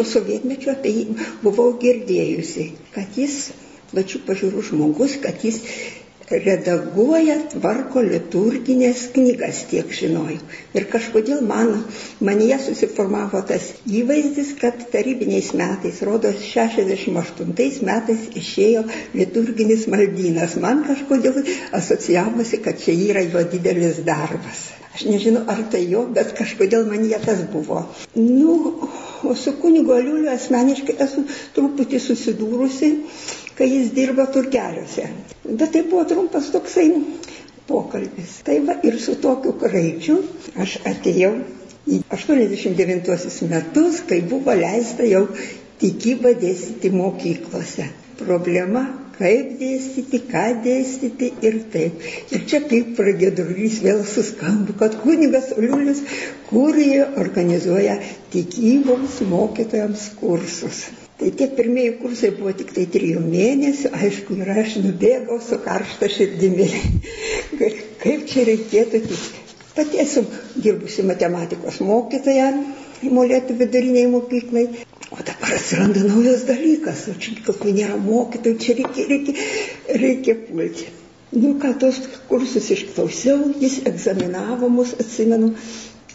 jau sovietmečio apie jį buvau girdėjusi, kad jis plačių pažiūrų žmogus, kad jis redaguoja, tvarko liturginės knygas, tiek žinojau. Ir kažkodėl man, manyje susiformavo tas įvaizdis, kad tarybiniais metais, rodos 68 metais išėjo liturginis maldynas. Man kažkodėl asocijavosi, kad čia yra jo didelis darbas. Aš nežinau, ar tai jo, bet kažkodėl man jie tas buvo. Nu, o su kunigu Aliuliu asmeniškai esu truputį susidūrusi, kai jis dirba turgeliuose. Bet tai buvo trumpas toksai pokalbis. Tai va ir su tokiu kraičiu aš atėjau į 89 metus, kai buvo leista jau tikybą dėstyti mokyklose. Problema kaip dėstyti, ką dėstyti ir taip. Ir čia kaip pradėdurys vėl suskambu, kad kunigas Liulis kūrėje organizuoja tikybos mokytojams kursus. Tai tie pirmieji kursai buvo tik tai trijų mėnesių, aišku, ir aš nubėgau su karšta širdimi. Kaip čia reikėtų tik. Pati esu dirbusi matematikos mokytoja Molėtų viduriniai mokyklai. O dabar atsiranda naujas dalykas, o čia kokių nėra mokytojų, čia reikia, reikia, reikia pulti. Nu, ką tos kursus išklausiau, jis egzaminavo mus, atsimenu.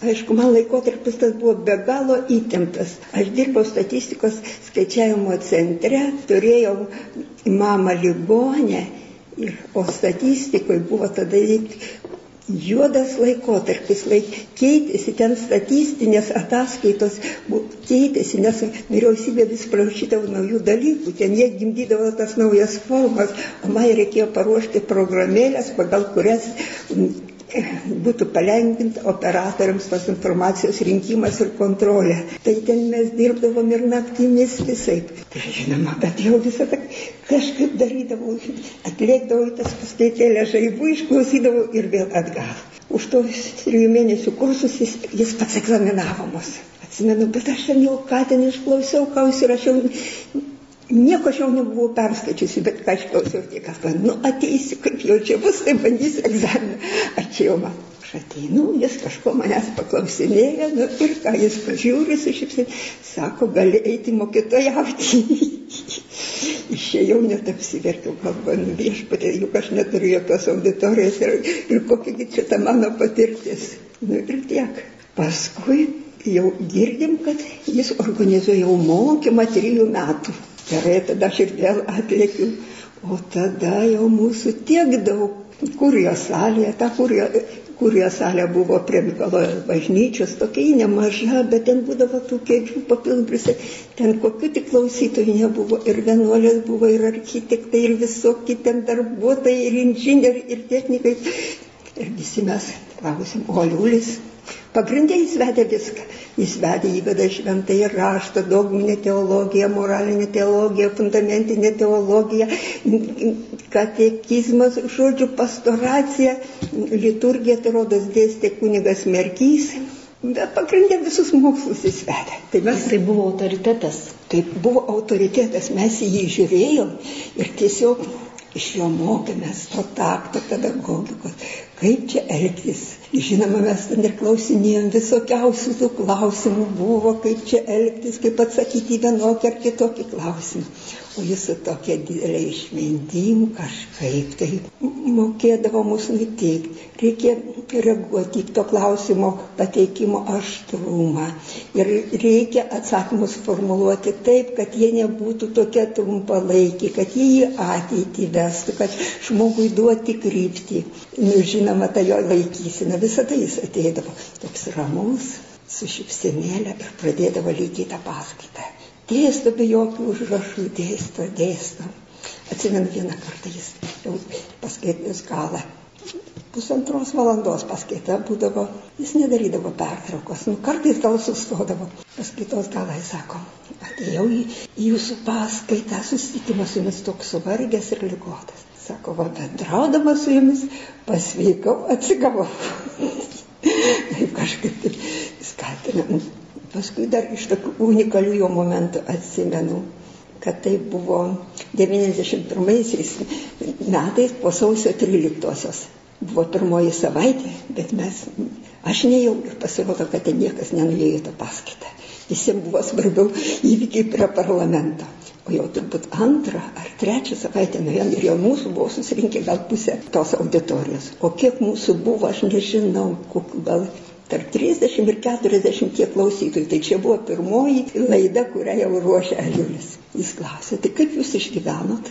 Aišku, man laikotarpis tas buvo be galo įtemptas. Aš dirbau statistikos skaičiavimo centre, turėjau mamą ligonę, ir, o statistikoje buvo tada juodas laikotarpis, laik, keitėsi ten statistinės ataskaitos, keitėsi, nes vyriausybė vis prašydavo naujų dalykų, ten jie gimdydavo tas naujas formas, o man reikėjo paruošti programėlės, pagal kurias būtų palengvinta operatoriams tos informacijos rinkimas ir kontrolė. Tai ten mes dirbdavom ir naktimis visai. Tai žinoma, bet jau visą tą kažkaip darydavau, atliekdavau tas paskaitėlę žaibų, išklausydavau ir vėl atgal. Už tos trijų mėnesių kursus jis, jis pats egzaminavo mus. Atsimenu, bet aš ten jau ką ten išklausiau, ką užsirašiau, Nieko aš jau nebuvau perskaičiusi, bet ką aš klausiau tik, kad, nu, ateisiu, kaip jau čia bus, tai bandysiu egzaminą. Atėjau man. Aš ateinu, jis kažko manęs paklausinėja, nu ir ką jis pažiūri su šipsai, sako, gali eiti mokytojauti. Išėjau, net apsiverkiau, galvoju, nu viešpatė, juk aš neturiu jokios auditorijos ir, ir kokia čia ta mano patirtis. Nu ir tiek. Paskui jau girdim, kad jis organizuoja mokymą trijų metų. Gerai, tada aš ir vėl atlėkiu. O tada jau mūsų tiek daug. Kurijos salėje, ta kurio salė buvo prie Mikalojo bažnyčios, tokia nemaža, bet ten būdavo tų kėdžių papildusi, ten kokių tik klausytojų nebuvo, ir vienuolės buvo, ir architektai, ir visokie ten darbuotojai, ir inžinieriai, ir technikai. Ir visi mes klausim, o Liulis Pagrindė jis vedė viską. Jis vedė įveda šventai raštą, dogminę teologiją, moralinę teologiją, fundamentinę teologiją, katekizmas, žodžiu, pastoracija, liturgija, tai rodos dėstė kunigas Merkys. Bet pagrindė visus mokslus jis vedė. Tai mes tai buvo autoritetas. Tai buvo autoritetas, mes į jį žiūrėjom ir tiesiog iš jo mokėmės to takto pedagogikos, kaip čia elgtis. Žinoma, mes ten ir klausinėjom visokiausių tų klausimų buvo, kaip čia elgtis, kaip atsakyti vienokį ar kitokį klausimą. O jis su tokia didelė išmintim kažkaip tai mokėdavo mūsų nuteikti. Reikia reaguoti į to klausimo pateikimo aštrumą. Ir reikia atsakymus formuluoti taip, kad jie nebūtų tokie trumpalaikiai, kad jie į ateitį vestų, kad žmogui duoti kryptį. Nu, žinoma, ta jo laikysena, visą tai jis ateidavo toks ramus, su šipsenėlė ir pradėdavo lygiai tą paskaitą. Dėsto be jokių užrašų, dėsto, dėsto. Atsimenu vieną kartą jis jau paskaitęs galą. Pusantros valandos paskaita būdavo, jis nedarydavo pertraukos, nu kartais gal sustodavo. Paskaitos galą jis sako, atėjau į, jūsų paskaitą, susitikimą su jumis toks suvargęs ir ligotas. Sako, va, bendraudamas su jumis pasveikau, atsigavau. kažkaip taip skatinam Paskui dar iš tokių unikalių jo momentų atsimenu, kad tai buvo 91 metais po sausio 13-osios. Buvo pirmoji savaitė, bet mes, aš nejau ir pasirodo, kad ten niekas nenuėjo tą paskaitą. Visiems buvo svarbiau įvykiai prie parlamento. O jau turbūt antrą ar trečią savaitę nuėjom ir jau mūsų buvo susirinkę gal pusę tos auditorijos. O kiek mūsų buvo, aš nežinau, kokiu gal tarp 30 ir 40 klausytojų. Tai čia buvo pirmoji laida, kurią jau ruošė Aliulis. Jis klausė, tai kaip jūs išgyvenot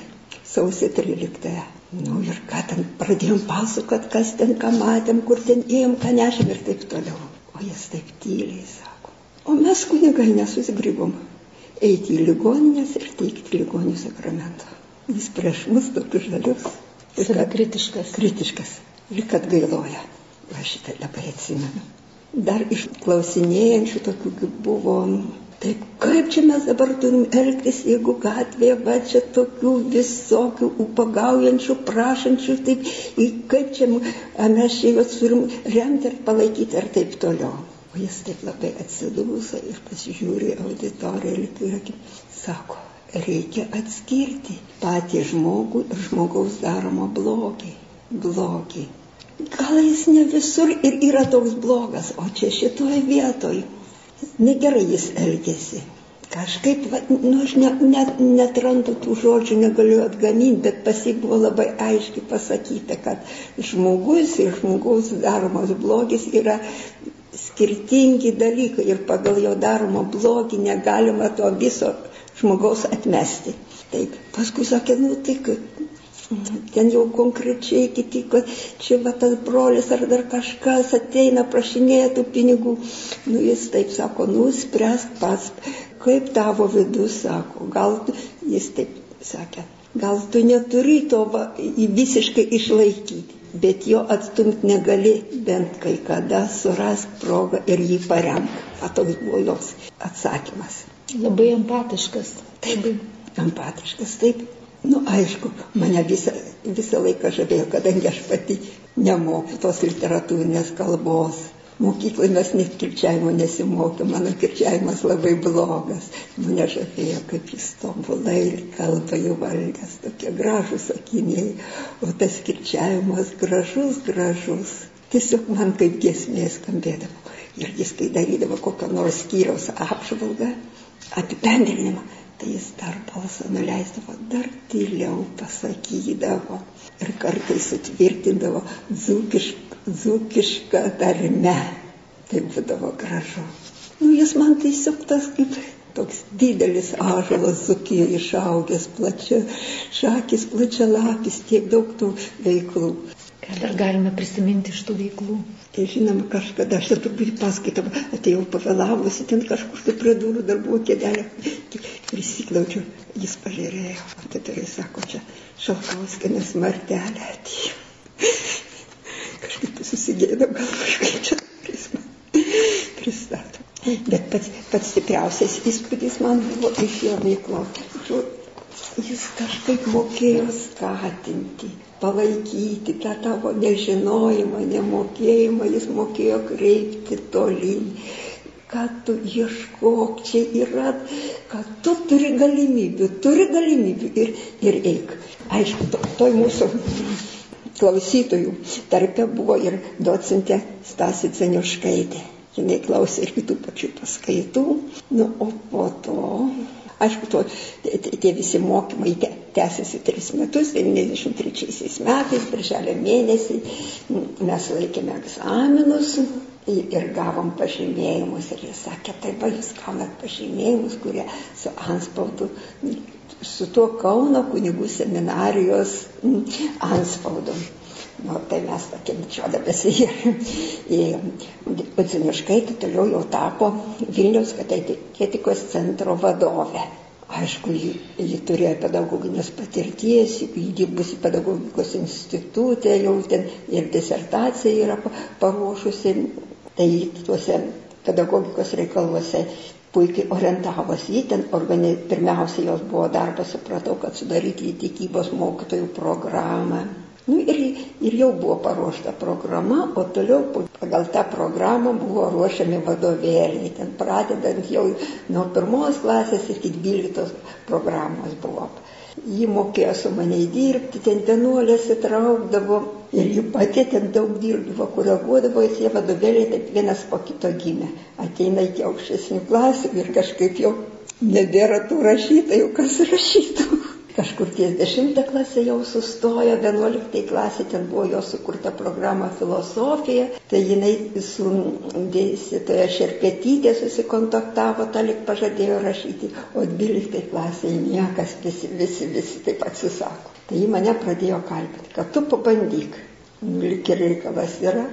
sausio 13? Nu ir ką ten pradėjom pasakot, kas ten ką matėm, kur ten ėjom, ką nešėm ir taip toliau. O jis taip tyliai sako. O mes kunigai nesusigrybom eiti į ligoninės ir teikti ligonių sakramentą. Jis prieš mus tokius žalius. Save kritiškas. Kritiškas. Ir kad gailoja. Aš šitą labai atsimenu dar išklausinėjančių tokių buvo. Taip, kaip čia mes dabar turim elgtis, jeigu gatvėje va čia tokių visokių upagaujančių, prašančių, taip, kaip čia mes čia juos turim remti ir palaikyti ir taip toliau. O jis taip labai atsidūsa ir pasižiūri auditoriją ir sako, reikia atskirti patį žmogų ir žmogaus daromą blogį. Blogį. Gal jis ne visur ir yra toks blogas, o čia šitoje vietoje negerai jis elgesi. Kažkaip, va, nu, aš ne, net, netrandu tų žodžių, negaliu atgaminti, bet pasi buvo labai aiškiai pasakyta, kad žmogus ir žmogaus daromas blogis yra skirtingi dalykai ir pagal jo daromą blogį negalima to viso žmogaus atmesti. Taip, paskui sakė, nu tai Ten jau konkrečiai kiti, kad čia va tas brolis ar dar kažkas ateina, prašinėja tų pinigų. Nu jis taip sako, nu spręsk pats, kaip tavo vidus sako. Gal jis taip sakė, gal tu neturi to va, visiškai išlaikyti, bet jo atstumti negali, bent kai kada surask progą ir jį paremk. Toks buvo jos atsakymas. Labai empatiškas. Taip, empatiškas, taip. Nu, aišku, mane visą, visą laiką žavėjo, kadangi aš pati nemoku tos literatūrinės kalbos. Mokykloje mes net kirčiavimo nesimokėm, mano kirčiavimas labai blogas. Mane žavėjo, kaip jis tobulai kalba jau valgęs, tokie gražus sakiniai, o tas kirčiavimas gražus, gražus. Tiesiog man kaip giesmė skambėdavo. Ir jis kai darydavo kokią nors skyriaus apžvalgą, apibendrinimą, tai jis dar balsą nuleisdavo, dar tyliau pasakydavo ir kartais sutvirtindavo dzūkišką, dzūkišką tarme. Tai būdavo gražu. Nu, jis man tiesiog tas kaip toks didelis ąžuolas Zukijoje išaugęs, plačia šakis, plačia lapis, tiek daug tų veiklų. Ką dar galime prisiminti iš tų veiklų? Tai žinoma, kažkada aš turbūt paskaitau, atėjau pavėlavusi, ten kažkur tai prie durų dar buvo kėdelė, prisiklaučiau, jis pažiūrėjo, tai tai sako, čia šalkauskinės martelė atėjo. Kažkaip susigėdau, gal kažkaip čia pristato. Bet pats, pats stipriausias įspūdis man buvo iš jo veiklos. Jis kažkaip mokėjo skatinti palaikyti tą tavo nežinojimą, nemokėjimą, jis mokėjo kreipti tolyn. Kad tu ieškok, čia yra, kad tu turi galimybių, turi galimybių ir, ir eik. Aišku, to, toj mūsų klausytojų tarpe buvo ir docentė Stasi Ceniuškaitė. Jis klausė ir kitų pačių paskaitų. Nu, o po to Aišku, to, tie visi mokymai tęsiasi tris metus, 93 metais, birželio mėnesį mes laikėme egzaminus ir gavom pažymėjimus. Ir jis sakė, taip, jūs gaunat pažymėjimus, kurie su anspaudu, su tuo Kauno kunigų seminarijos anspaudu. Nu, tai mes tokie bičiuodamėsi ir Paciniškaitė toliau jau tapo Vilniaus katetikos centro vadovė. Aišku, ji, ji turėjo pedagoginės patirties, ji dirbusi pedagogikos institutė, jau ten ir disertaciją yra paruošusi, tai tuose pedagogikos reikaluose puikiai orientavosi. Ji ten organi... pirmiausia jos buvo darbas, supratau, kad sudaryti į tikybos mokytojų programą Nu, ir, ir jau buvo paruošta programa, o toliau pagal tą programą buvo ruošiami vadovėliai. Ten pradedant jau nuo pirmos klasės iki dvyliktos programos buvo. Ji mokėjo su maniai dirbti, ten tenuolės įtraukdavo Ir jų pati ten daug dirbdavo, koreguodavo, ir tie vadovėliai taip vienas po kito gimė. Ateina iki aukštesnių klasių ir kažkaip jau nebėra tų rašytojų, kas rašytų. Kažkur ties 10 klasė jau sustojo, 11 klasė ten buvo jo sukurta programa filosofija, tai jinai su dėstytoja Šerpetytė susikontaktavo, ta lik pažadėjo rašyti, o 12 klasėje niekas visi, visi, visi taip atsisako. Tai ji mane pradėjo kalbėti, kad tu pabandyk, lik ir reikalas yra,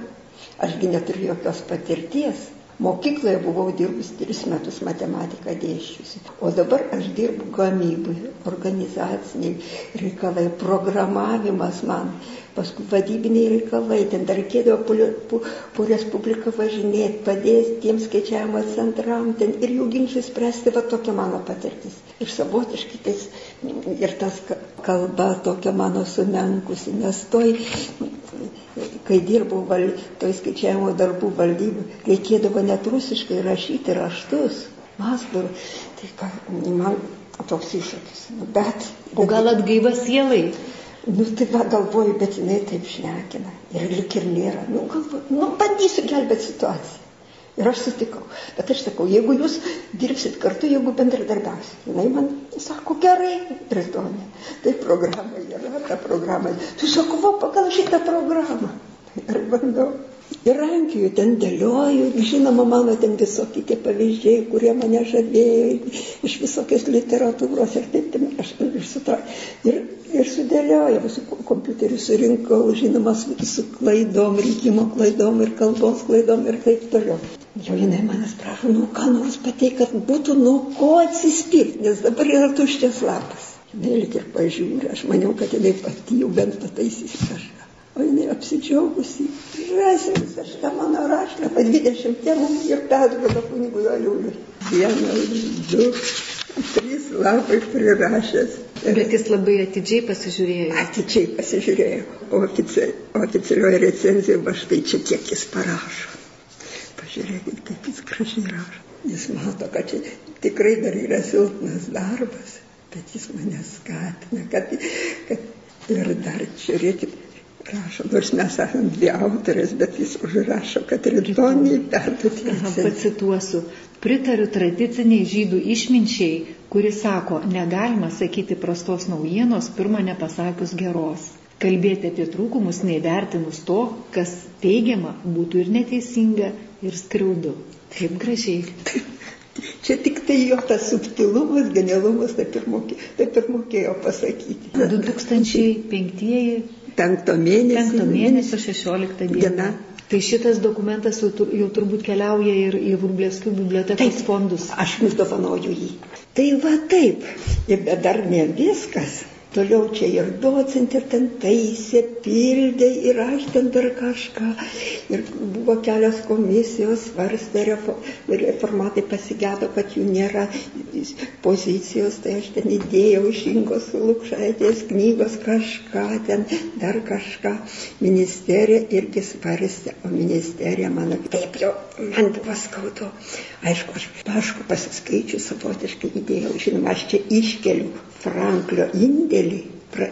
ašgi neturiu jokios patirties, Mokykloje buvau dirbus tris metus matematiką dėščiusi, o dabar aš dirbu gamybai, organizaciniai reikalai, programavimas man, paskui vadybiniai reikalai, ten dar reikėdavo po, po, po Respubliką važinėti, padėti tiems skaičiavimo centram, ten ir jų ginčius spręsti, va tokia mano patirtis. Ir savotiškai tais, ir tas kalba tokia mano sumenkusi, nes toj kai dirbau val, toj skaičiavimo darbų valdybų, reikėdavo net rusiškai rašyti raštus. Masdavau, tai ką, man toks iššūkis. Nu, bet, O gal atgaiva sielai? Nu, tai va, galvoju, bet jinai taip šnekina. Ir lik ir nėra. Nu, galvoju, nu, bandysiu gelbėti situaciją. Ir aš sutikau. Bet aš sakau, jeigu jūs dirbsit kartu, jeigu bendradarbiausit. Jis man sako, gerai, rytonė. Tai programa yra, ta programa. Tu sako, va, pagal šitą programą. Ir bandau. Ir rankiju ten dėlioju, žinoma, mano ten visokie tie pavyzdžiai, kurie mane žavėjo iš visokios literatūros ir taip, taip aš ir sutraukiu. Ir, ir sudėlioju, su kompiuteriu surinkau, žinoma, su, su klaidom, rinkimo klaidom ir kalbos klaidom ir taip toliau. Jau jinai manęs prašo, nu ką nors pateik, kad būtų nuo ko atsispirti, nes dabar yra tuščias lapas. Jinai lik ir pažiūrė, aš maniau, kad jinai pati jau bent pataisys kažką. O jinai apsidžiaugusi, rasim visą šitą mano raštą, po 20 temų ir perduoda kunigui Aliuliui. Vienas, du, trys lapai prirašęs. Bet jis labai atidžiai pasižiūrėjo. Atidžiai pasižiūrėjo. O ofici, oficialioje recenzijoje, va štai čia kiek jis parašo. Pažiūrėkit, kaip jis gražiai rašo. Jis mato, kad čia tikrai dar yra silpnas darbas, bet jis mane skatina, kad, kad ir dar žiūrėkit, rašo, nors mes esame dvi autorės, bet jis užrašo, kad rytoniai perduoti. Pacituosiu. Pritariu tradiciniai žydų išminčiai, kuri sako, negalima sakyti prastos naujienos, pirmą nepasakius geros. Kalbėti apie trūkumus neįvertinus to, kas teigiama, būtų ir neteisinga, ir skriaudu. Taip gražiai. Čia tik tai jo tas subtilumas, genialumas, taip ir, mokė, taip ir mokėjo pasakyti. 2005 penkto mėnesio. Penkto mėnesio 16 diena. diena. Tai šitas dokumentas jau, tur, jau turbūt keliauja ir į Vrublėskių bibliotekos taip, fondus. Aš jums dovanoju jį. Tai va taip, bet dar ne viskas. Toliau čia ir docentė ten taisė, pildė ir aš ten dar kažką. Ir buvo kelios komisijos, svarstė reformatai pasigėdo, kad jų nėra pozicijos, tai aš ten įdėjau iš Ingos Lukšaitės knygos kažką, ten dar kažką. Ministerija irgi svarstė, o ministerija mano taip jau man buvo skaudu. Aišku, aš pašku pasiskaičiu savotiškai įdėjau, žinoma, aš čia iškeliu Franklio indėlį, pra,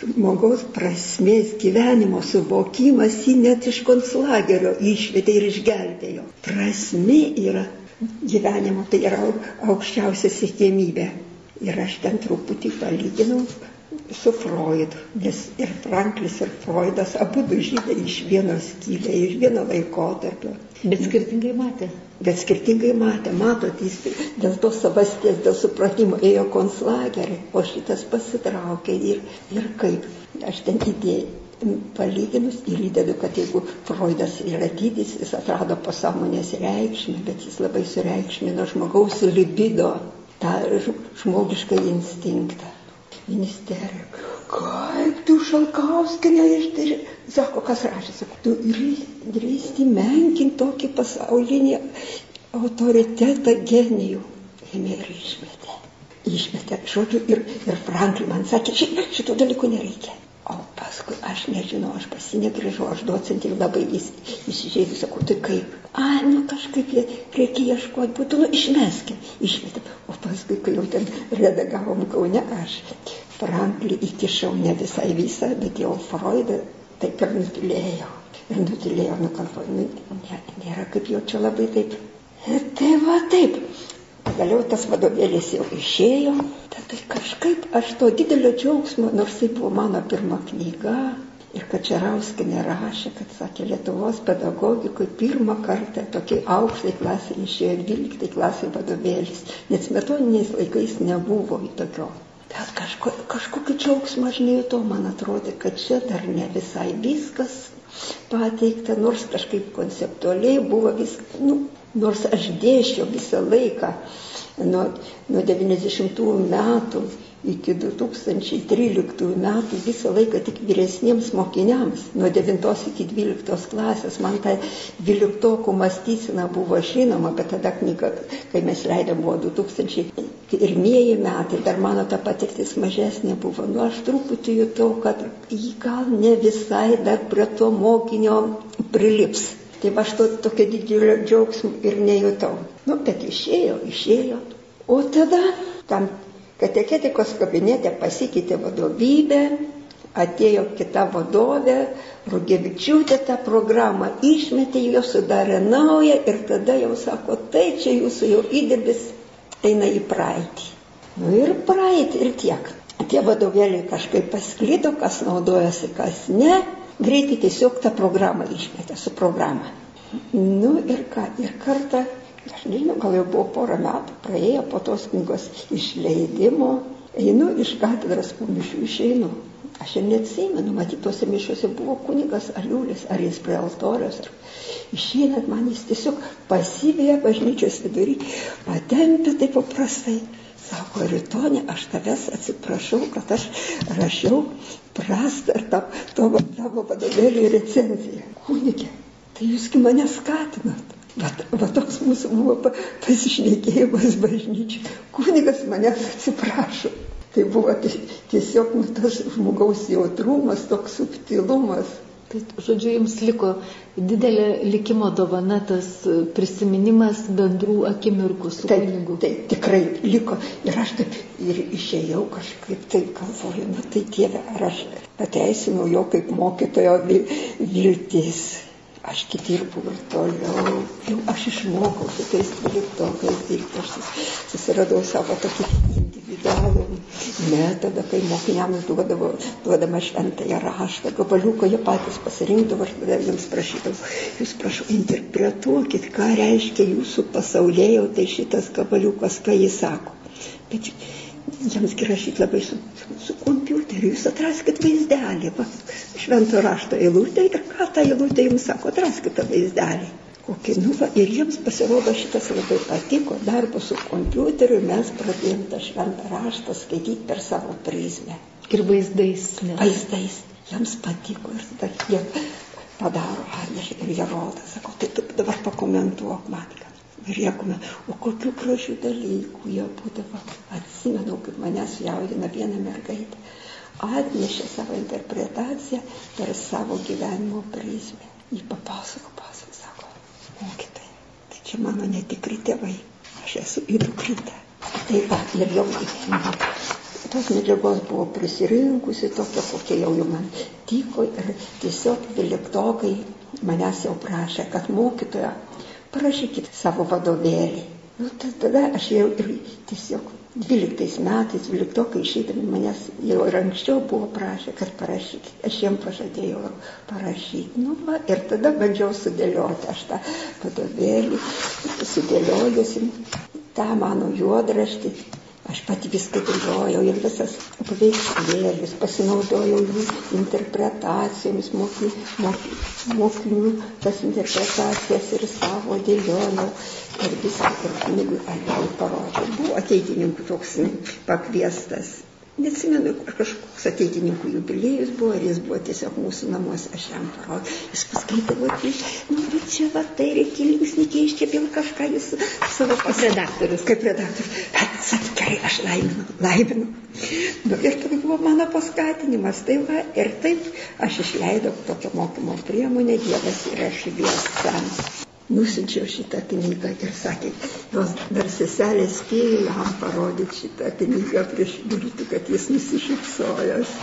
žmogaus prasmės gyvenimo suvokimas jį net iš konslagerio išvedė ir išgelbėjo. Prasmė yra gyvenimo, tai yra aukščiausia siekiamybė. Ir aš ten truputį palyginau su Freudu, nes ir Franklis, ir Freudas abu du žydai iš vienos kilė, iš vieno laikotarpio. Bet skirtingai matė bet skirtingai matė, matot, jis dėl to savasties, dėl supratimo ėjo konslagerį, o šitas pasitraukė ir, ir kaip. Aš ten įdėjau palyginus ir įdedu, kad jeigu Freudas yra dydis, jis atrado pasąmonės reikšmę, bet jis labai sureikšmino žmogaus libido, tą žmogišką instinktą. Ministerija. Kaip tu šalkauskinė išdari? Sako, kas rašė, sako, tu drįsti menkinti tokį pasaulinį autoritetą genijų. Ėmė ir išmetė. Išmetė, žodžiu, ir, ir Franklin man sakė, šitų dalykų nereikia. Paskui aš nežinau, aš pasinegrįžau, aš docentį labai įsižeidžiu, sakau, tai kaip? A, nu kažkaip reikia ieškoti, būtų, nu išmeskim, išmetėm. O paskui, kai jau ten redagavom Kaune, aš Franklį įkišau ne visai visą, bet jau Freudą taip ir nutilėjau. Ir nutilėjau, nu galvoju, nu, nė, nėra kaip jau čia labai taip. Ir tai va taip. Pagaliau tas vadovėlis jau išėjo. Tada kažkaip aš to didelio džiaugsmo, nors tai buvo mano pirma knyga, Ir Kačerauskinė rašė, kad sakė, Lietuvos pedagogikui pirmą kartą tokiai aukštai klasiai išėjo 12 klasiai vadovėlis, nes metodiniais laikais nebuvo į tokio. Bet kažko, kažkokį džiaugsmą aš nejutau, man atrodė, kad čia dar ne visai viskas pateikta, nors kažkaip konceptualiai buvo viskas, nu, nors aš dėščiau visą laiką nuo, nuo 90 metų iki 2013 metų visą laiką tik vyresniems mokiniams, nuo 9 iki 12 klasės, man ta 12 mąstysena buvo žinoma, bet tada knyga, kai mes leidėm, buvo 2001 metai, dar mano ta patirtis mažesnė buvo. Nu, aš truputį jutau, kad jį gal ne visai dar prie to mokinio prilips. Tai aš to tokio didelio džiaugsmo ir nejutau. Nu, bet išėjo, išėjo. O tada tam Kateketikos kabinete pasikeitė vadovybė, atėjo kita vadovė, Rugevičiūtė tą programą išmetė, jo sudarė naują ir tada jau sako, tai čia jūsų jau įdirbis eina į praeitį. Nu ir praeitį ir tiek. Tie vadovėliai kažkaip pasklydo, kas naudojasi, kas ne. Greitai tiesiog tą programą išmetė su programa. Nu ir ką, ir kartą aš nežinau, gal jau buvo porą metų praėję po tos knygos išleidimo, einu iš katedros po mišių išeinu. Aš ir neatsimenu, matyt, tuose mišiuose buvo kunigas Aliulis, ar jis prie altorius, ar išeinant man jis tiesiog pasivėja bažnyčios vidurį, patempė taip paprastai. Sako, rytonė, aš tavęs atsiprašau, kad aš rašiau prastą ar tavo, tavo vadovėlį recenziją. Kunigė, tai jūsgi mane skatinat. Bet va toks mūsų buvo pasišnekėjimas bažnyčiai. Kunigas manęs atsiprašo. Tai buvo tiesiog nu, tas žmogaus jautrumas, toks subtilumas. Tai, žodžiu, jums liko didelė likimo dovana tas prisiminimas bendrų akimirkų su tai, kunigu. Tai tikrai liko. Ir aš taip ir išėjau kažkaip tai galvoju, na tai Dieve, ar aš pateisinau jo kaip mokytojo viltis aš dirbu ir toliau. Jau aš išmokau su tais dvyliktokais dirbti, aš susiradau savo tokį individualų metodą, kai mokiniams duodavo, duodama šventąją raštą, gabaliuką jie patys pasirinkdavo, aš tada jiems prašydavau, jūs prašau, interpretuokit, ką reiškia jūsų pasaulėjo, tai šitas gabaliukas, ką jis sako. Bet jiems rašyti labai su, su, su kompiuteriu, jūs atraskit vaizdelį, va, švento rašto eilutė ir ką ta eilutė jums sako, atraskit tą vaizdelį. Kokį, nu, va, ir jiems pasirodo šitas labai patiko, darbo su kompiuteriu mes pradėjom tą šventą raštą skaityti per savo prizmę. Ir vaizdais. Ne? Vaizdais. Jiems patiko ir tada jie padaro, ir jie rodo, sako, tai tu dabar pakomentuok man, rėkome, o kokių gražių dalykų jie būdavo. Atsimenu, kaip manęs jaudina viena mergaitė. Atnešė savo interpretaciją per savo gyvenimo prizmę. Jį papasako, pasako, mokytai, tai čia mano netikri tėvai, aš esu įdukryta. Tai va, ir jau tos medžiagos buvo prisirinkusi tokia, kokia jau jau man tiko ir tiesiog dvyliktokai manęs jau prašė, kad mokytoja parašykit savo vadovėlį. Nu, tada aš jau ir tiesiog 12 metais, 12 išeidami manęs jau ir anksčiau buvo prašę, kad parašykit. Aš jiem pažadėjau parašyti. Nu, va, ir tada bandžiau sudėlioti aš tą vadovėlį, sudėliojusi tą mano juodraštį Aš pati viską dėliojau ir visas paveikslėlis, pasinaudojau jų interpretacijomis, mokinių, mokinių, mokinių tas interpretacijas ir savo dėliojau ir viską ir kunigui Aliau parodžiau. Buvo ateitininkų toks pakviestas Neatsimenu, kažkoks ateitininkų jubiliejus buvo, ar jis buvo tiesiog mūsų namuose, aš jam parodžiau. Jis paskaitavo, nu, bet čia va, tai reikia linksnį keisti, vėl kažką jis savo pas redaktorius. Kaip redaktorius. Bet, sakė, gerai, aš laiminu, laiminu. Nu, ir tai buvo mano paskatinimas. Tai va, ir taip aš išleidau tokią mokymo priemonę, Dievas yra šviesa nusinčiau šitą knygą ir sakė, jos dar seselė spėjo jam parodyti šitą knygą prieš mirtį, kad jis nusišypsojęs.